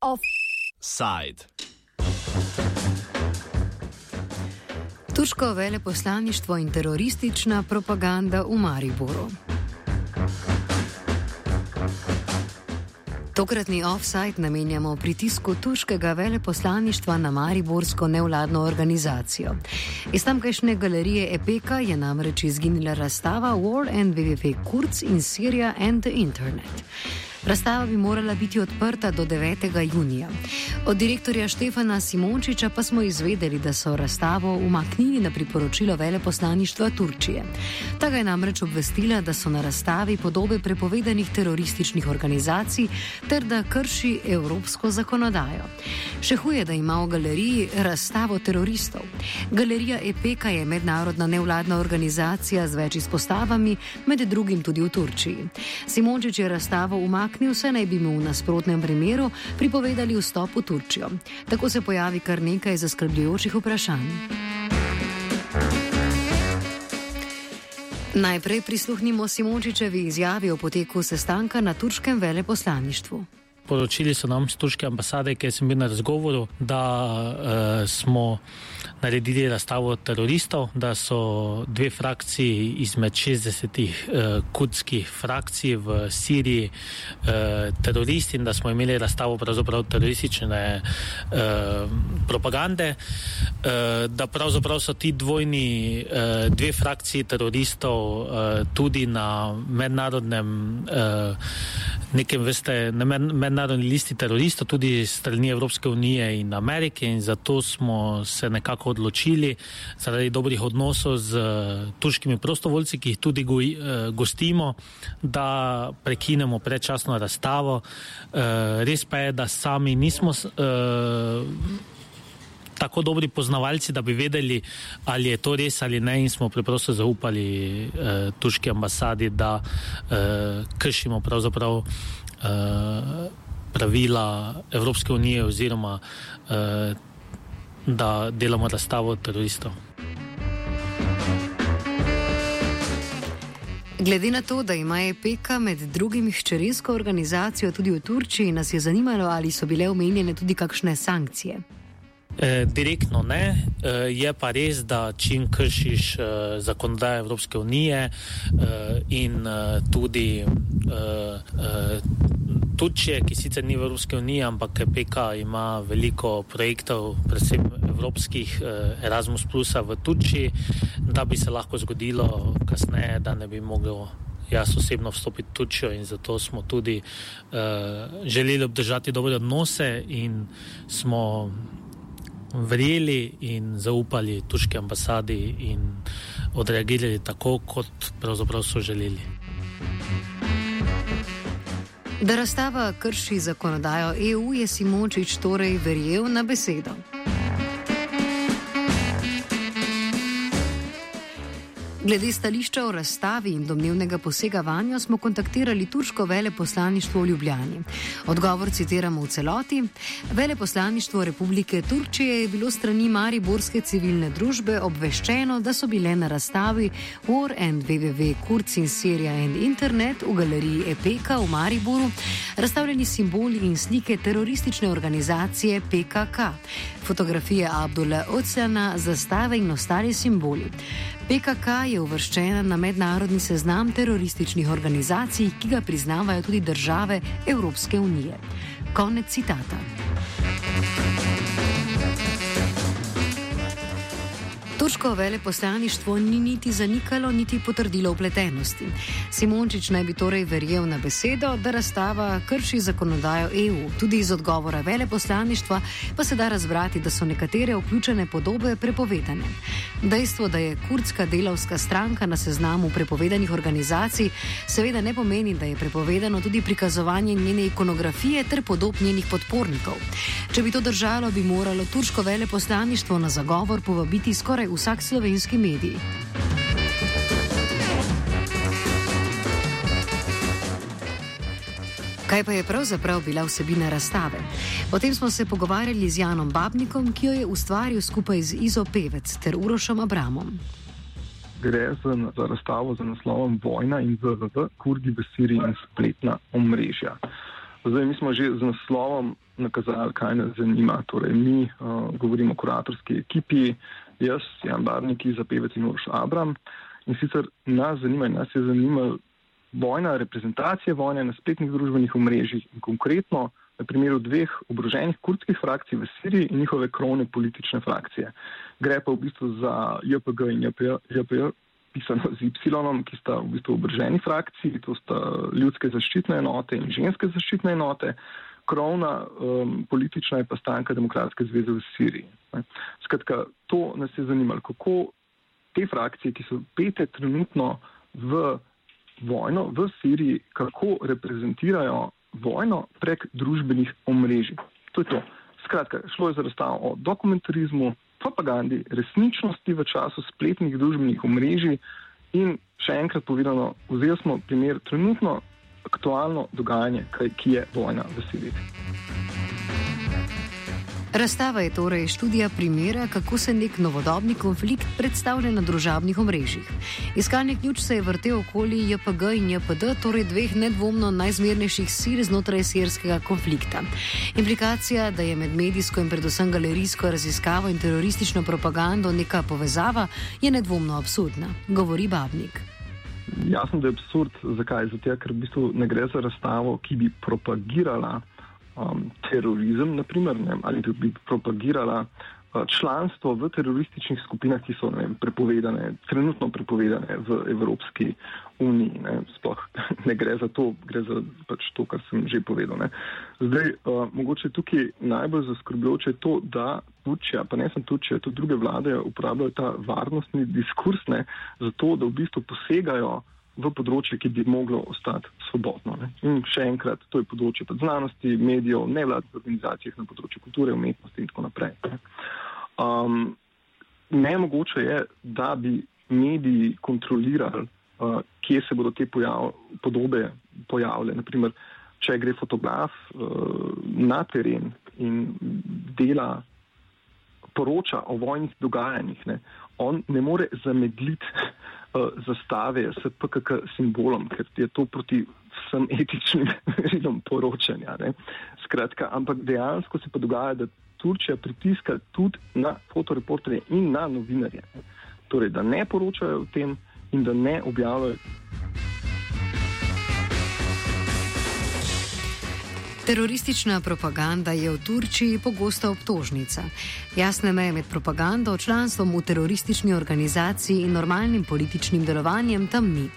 Offside. Turško veleposlaništvo in teroristična propaganda v Mariboru. Tokratni offside namenjamo pritisku turškega veleposlaništva na Mariborsko nevladno organizacijo. Iz tamkajšnje galerije Epeka je namreč izginila razstava War and WWW Kurz in Syria and the Internet. Razstava bi morala biti odprta do 9. junija. Od direktorja Štefana Simončiča pa smo izvedeli, da so razstavo umaknili na priporočilo veleposlaništva Turčije. Ta ga je namreč obvestila, da so na razstavi podobe prepovedanih terorističnih organizacij ter da krši evropsko zakonodajo. Še huje, da ima v galeriji razstavo teroristov. Galerija EPK je mednarodna nevladna organizacija z več izpostavami, med drugim tudi v Turčiji. Simončič je razstavo umaknil umaknil, saj naj bi mu v nasprotnem primeru pripovedali vstop v Turčijo. Tako se pojavi kar nekaj zaskrbljujočih vprašanj. Najprej prisluhnimo Simončičevi izjavi o poteku sestanka na turškem veleposlaništvu. Poročili so nam z turške ambasade, ker sem bil na razgovoru, da uh, smo naredili razstavo teroristov, da so dve frakciji izmed 60 uh, kurdskih frakcij v Siriji uh, teroristi in da smo imeli razstavo pravzaprav teroristične uh, propagande, uh, da pravzaprav so ti dvojni, uh, dve frakciji teroristov uh, tudi na mednarodnem, uh, nekem veste, na mednarodni listi teroristov, tudi strani Evropske unije in Amerike in zato smo se nekako odločili zaradi dobrih odnosov z uh, turškimi prostovoljci, ki jih tudi go, eh, gostimo, da prekinemo predčasno razstavo. Uh, res pa je, da sami nismo. Tako dobri poznavalci, da bi vedeli, ali je to res ali ne, in smo preprosto zaupali eh, turški ambasadi, da eh, kršimo pravzaprav eh, pravila Evropske unije oziroma eh, da delamo razstavo teroristov. Glede na to, da ima EPK med drugim hčerinsko organizacijo tudi v Turčiji, nas je zanimalo, ali so bile omenjene tudi kakšne sankcije. Eh, direktno ne, eh, je pa res, da čim kršiš eh, zakonodajo Evropske unije in tudi Turčije, ki sicer ni v Evropski uniji, ampak PK ima veliko projektov, predvsem evropskih Erasmus Plus v Turčiji, da bi se lahko zgodilo kasneje, da ne bi mogel. Jaz osebno vstopiti v Turčijo in zato smo tudi uh, želeli obdržati dobre odnose in smo verjeli in zaupali turški ambasadi in odreagirali tako, kot pravzaprav so želeli. Da razstava krši zakonodajo EU, je Simončič torej verjel na besedo. Glede stališča o razstavi in domnevnega posega vanjo smo kontaktirali turško veleposlaništvo v Ljubljani. Odgovor citiramo v celoti. Veleposlaništvo Republike Turčije je bilo strani Mariborske civilne družbe obveščeno, da so bile na razstavi War and WWW Kurz in Syria and Internet v galeriji EPK v Mariboru razstavljeni simboli in slike teroristične organizacije PKK, fotografije Abdula Oceana, zastave in ostali simboli. PKK je uvrščena na mednarodni seznam terorističnih organizacij, ki ga priznavajo tudi države Evropske unije. Konec citata. Turško veleposlaništvo ni niti zanikalo, niti potrdilo upletenosti. Simončič naj bi torej verjel na besedo, da razstava krši zakonodajo EU. Tudi iz odgovora veleposlaništva pa se da razbrati, da so nekatere vključene podobe prepovedane. Dejstvo, da je kurdska delavska stranka na seznamu prepovedanih organizacij, seveda ne pomeni, da je prepovedano tudi prikazovanje njene ikonografije ter podob njenih podpornikov. Če bi to držalo, bi moralo turško veleposlaništvo na zagovor povabiti skoraj vsak slovenski medij. Kaj pa je pravzaprav bila vsebina razstave? O tem smo se pogovarjali z Janom Babnikom, ki jo je ustvaril skupaj z Izo Pevec ter Urošom Abramom. Gre za, za razstavo z naslovom Vojna in VVV, Kurdi v Siriji in spletna omrežja. Zdaj, mi smo že z naslovom nakazali, kaj nas zanima. Torej, mi uh, govorimo o kuratorski ekipi, jaz, Jan Barnik, za pevec in Urš Abram. In sicer nas zanima in nas je zanimala vojna, reprezentacija vojne na spletnih družbenih omrežjih in konkretno na primeru dveh obroženih kurdskih frakcij v Siriji in njihove krovne politične frakcije. Gre pa v bistvu za JPG in JPJ, pisano z Y, ki sta v bistvu obroženi frakciji, to sta ljudske zaščitne enote in ženske zaščitne enote krovna um, politična je pa stanka Demokratske zveze v Siriji. Ne. Skratka, to nas je zanimalo, kako te frakcije, ki so pete trenutno v vojno v Siriji, kako reprezentirajo vojno prek družbenih omrežij. To je to. Skratka, šlo je za razstavo o dokumentarizmu, propagandi, resničnosti v času spletnih družbenih omrežij in še enkrat povedano, vzeli smo primer trenutno aktualno dogajanje, ki je vojna v Siriji. Razstava je torej študija primera, kako se nek novodobni konflikt predstavlja na družabnih omrežjih. Iskalnik ključ se je vrtel okoli JPG in JPD, torej dveh nedvomno najzmernejših sil znotraj sirskega konflikta. Implikacija, da je med medijsko in predvsem galerijsko raziskavo in teroristično propagando neka povezava, je nedvomno absurdna, govori Babnik. Jasno, da je absurd. Zakaj? Zato, ker v bistvu ne gre za razstavo, ki bi propagirala um, terorizem, naprimer, ne, ali bi propagirala uh, članstvo v terorističnih skupinah, ki so vem, prepovedane, trenutno prepovedane v Evropski uniji. Ne. Sploh ne gre za to, gre za pač to, kar sem že povedal. Ne. Zdaj, uh, mogoče tukaj najbolj zaskrbljujoče je to, da Turčija, pa ne samo Turčija, tudi druge vlade uporabljajo ta varnostni diskurs, ne, zato da v bistvu posegajo v področje, ki bi moglo ostati svobodno. Ne. In še enkrat, to je področje znanosti, medijev, nevladnih organizacij na področju kulture, umetnosti in tako naprej. Ne. Um, nemogoče je, da bi mediji kontrolirali, uh, kje se bodo te pojav, podobe pojavile. Naprimer, če gre fotograf uh, na teren in dela, poroča o vojnih dogajanjih, ne, on ne more zamedliti zastave s PKK simbolom, ker je to proti vsem etičnim merilom poročanja. Ne. Skratka, ampak dejansko se pa dogaja, da Turčija pritiska tudi na fotoreporterje in na novinarje. Torej, da ne poročajo o tem in da ne objavljajo. Teroristična propaganda je v Turčiji pogosta obtožnica. Jasne meje med propagando, članstvom v teroristični organizaciji in normalnim političnim delovanjem tam ni.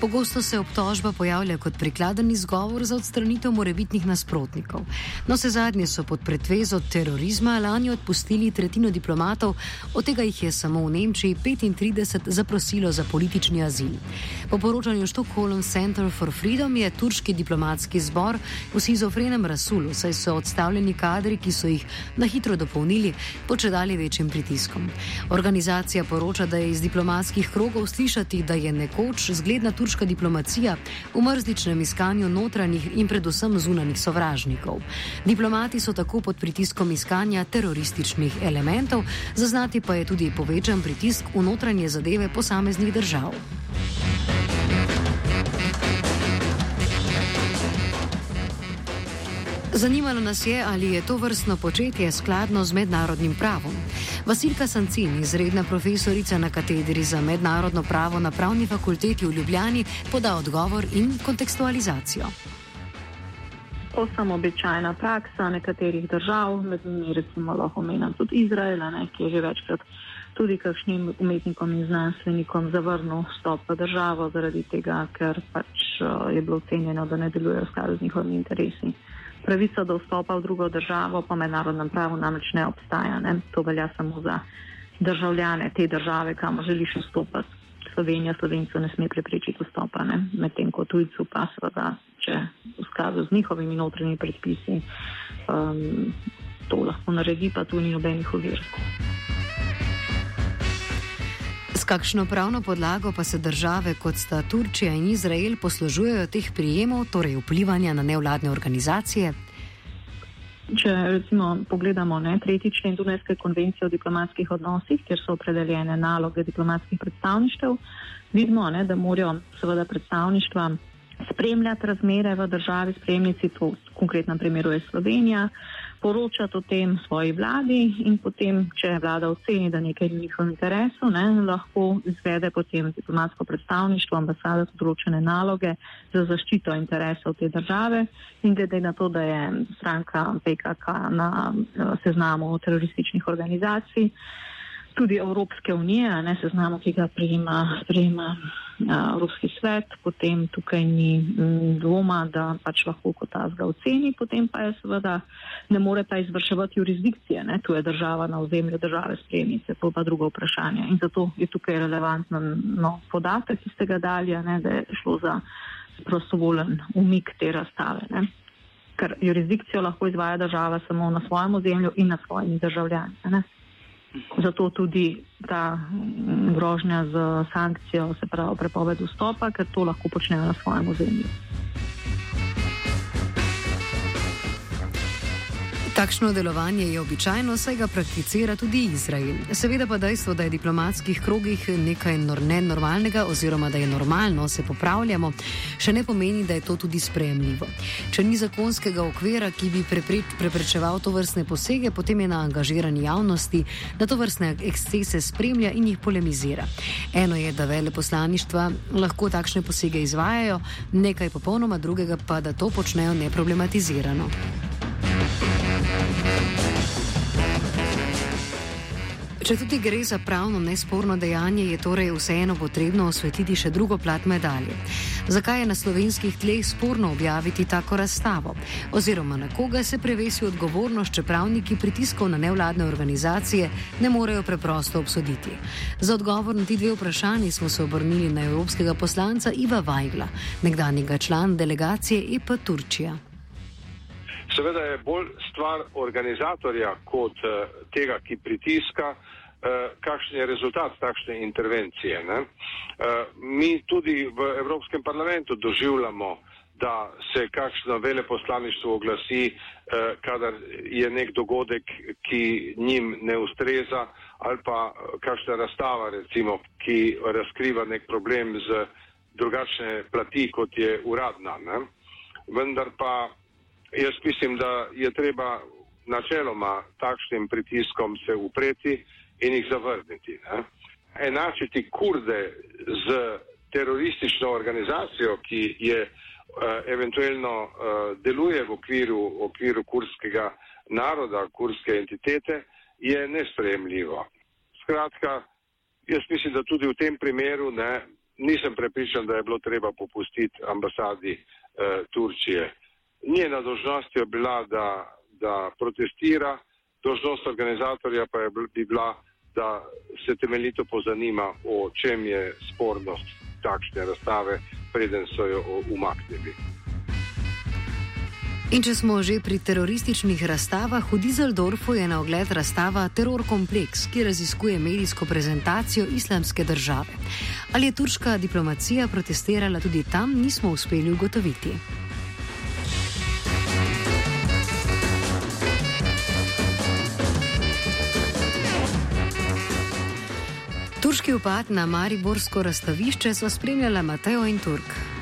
Pogosto se obtožba pojavlja kot prikladen izgovor za odstranitev morebitnih nasprotnikov. No, se zadnje so pod pretvezo terorizma lani odpustili tretjino diplomatov, od tega jih je samo v Nemčiji 35 zaprosilo za politični azil. Po poročanju Stockholm Center for Freedom je turški diplomatski zbor v schizofrenem polnem rasulu, saj so odstavljeni kadri, ki so jih na hitro dopolnili, počedali večjim pritiskom. Organizacija poroča, da je iz diplomatskih krogov slišati, da je nekoč zgledna turška diplomacija v mrzličnem iskanju notranjih in predvsem zunanih sovražnikov. Diplomati so tako pod pritiskom iskanja terorističnih elementov, zaznati pa je tudi povečan pritisk v notranje zadeve posameznih držav. Zanimalo nas je, ali je to vrstno početje skladno z mednarodnim pravom. Vasilka Sancin, izredna profesorica na katedri za mednarodno pravo na pravni fakulteti v Ljubljani, poda odgovor in kontekstualizacijo. Posem običajna praksa nekaterih držav, med njimi recimo lahko omenjam tudi Izrael, ne, ki je že večkrat tudi kakšnim umetnikom in znanstvenikom zavrnil vstop v državo zaradi tega, ker pač uh, je bilo ocenjeno, da ne delujejo v skladu z njihovimi interesi. Pravica do vstopa v drugo državo v mednarodnem pravu namreč ne obstaja. Ne? To velja samo za državljane te države, kamor želiš vstopiti. Slovenija slovencu ne sme preprečiti vstopa, medtem ko tujcu pa seveda, če v skladu z njihovimi notranjimi predpisi um, to lahko naredi, pa tu ni nobenih ovir. Kakšno pravno podlago pa se države kot sta Turčija in Izrael poslužujejo teh prijemov, torej vplivanja na nevladne organizacije? Če recimo pogledamo ne, tretji člen Dunajske konvencije o diplomatskih odnosih, kjer so opredeljene naloge diplomatskih predstavništev, vidimo, ne, da morajo seveda predstavništva spremljati razmere v državi, spremljati to, v konkretnem primeru je Slovenija, poročati o tem svoji vladi in potem, če vlada oceni, da nekaj je v njihovem interesu, ne, lahko izvede potem diplomatsko predstavništvo, ambasada so določene naloge za zaščito interesov te države. In glede na to, da je stranka PKK na eh, seznamu terorističnih organizacij, tudi Evropske unije, ne seznamo, ki ga prijema, prijema Evropski svet, potem tukaj ni dvoma, da pač lahko kot ta zga oceni, potem pa je seveda ne more pa izvrševati jurisdikcije, ne, tu je država na ozemlju države spremnice, to pa drugo vprašanje. In zato je tukaj relevanten no, podatek iz tega dalja, ne, da je šlo za prostovolen umik te razstave. Ne. Ker jurisdikcijo lahko izvaja država samo na svojem ozemlju in na svojimi državljani. Ne. Zato tudi ta mm, grožnja z sankcijo, se pravi prepoved vstopa, ker to lahko počnejo na svojem ozemlju. Takšno delovanje je običajno, saj ga prakticira tudi Izrael. Seveda pa dejstvo, da je v diplomatskih krogih nekaj nenormalnega oziroma da je normalno, se popravljamo, še ne pomeni, da je to tudi sprejemljivo. Če ni zakonskega okvira, ki bi preprečeval to vrstne posege, potem je na angažirani javnosti, da to vrstne ekscese spremlja in jih polemizira. Eno je, da vele poslaništva lahko takšne posege izvajajo, nekaj popolnoma drugega pa, da to počnejo neproblematizirano. Če tudi gre za pravno nesporno dejanje, je torej vseeno potrebno osvetliti še drugo plat medalje. Zakaj je na slovenskih tleh sporno objaviti tako razstavo? Oziroma na koga se prevesi odgovornost, če pravniki pritiskov na nevladne organizacije ne morejo preprosto obsoditi? Za odgovor na ti dve vprašanji smo se obrnili na evropskega poslanca Iva Vajgla, nekdanjega člana delegacije EP Turčija. Seveda je bolj stvar organizatorja kot uh, tega, ki pritiska, kakšen je rezultat takšne intervencije. Uh, mi tudi v Evropskem parlamentu doživljamo, da se kakšno veleposlaništvo oglasi, uh, kadar je nek dogodek, ki njim ne ustreza, ali pa kakšna razstava, recimo, ki razkriva nek problem z drugačne plati, kot je uradna. Ne? Vendar pa Jaz mislim, da je treba načeloma takšnim pritiskom se upreti in jih zavrniti. Ne? Enačiti kurde z teroristično organizacijo, ki je uh, eventualno uh, deluje v okviru, v okviru kurskega naroda, kurske entitete, je nespremljivo. Skratka, jaz mislim, da tudi v tem primeru ne, nisem prepričan, da je bilo treba popustiti ambasadi uh, Turčije. Njena dožnost je bila, da, da protestira, dožnost organizatorja pa je bi bila, da se temeljito pozanima, o čem je spornost takšne razstave, preden so jo umaknili. In če smo že pri terorističnih razstavah, v Dizeldorfu je na ogled razstava Terror Kompleks, ki raziskuje medijsko prezentacijo islamske države. Ali je turška diplomacija protestirala tudi tam, nismo uspeli ugotoviti. Upad na Mariborsko razstavišče so spremljala Mateo in Turk.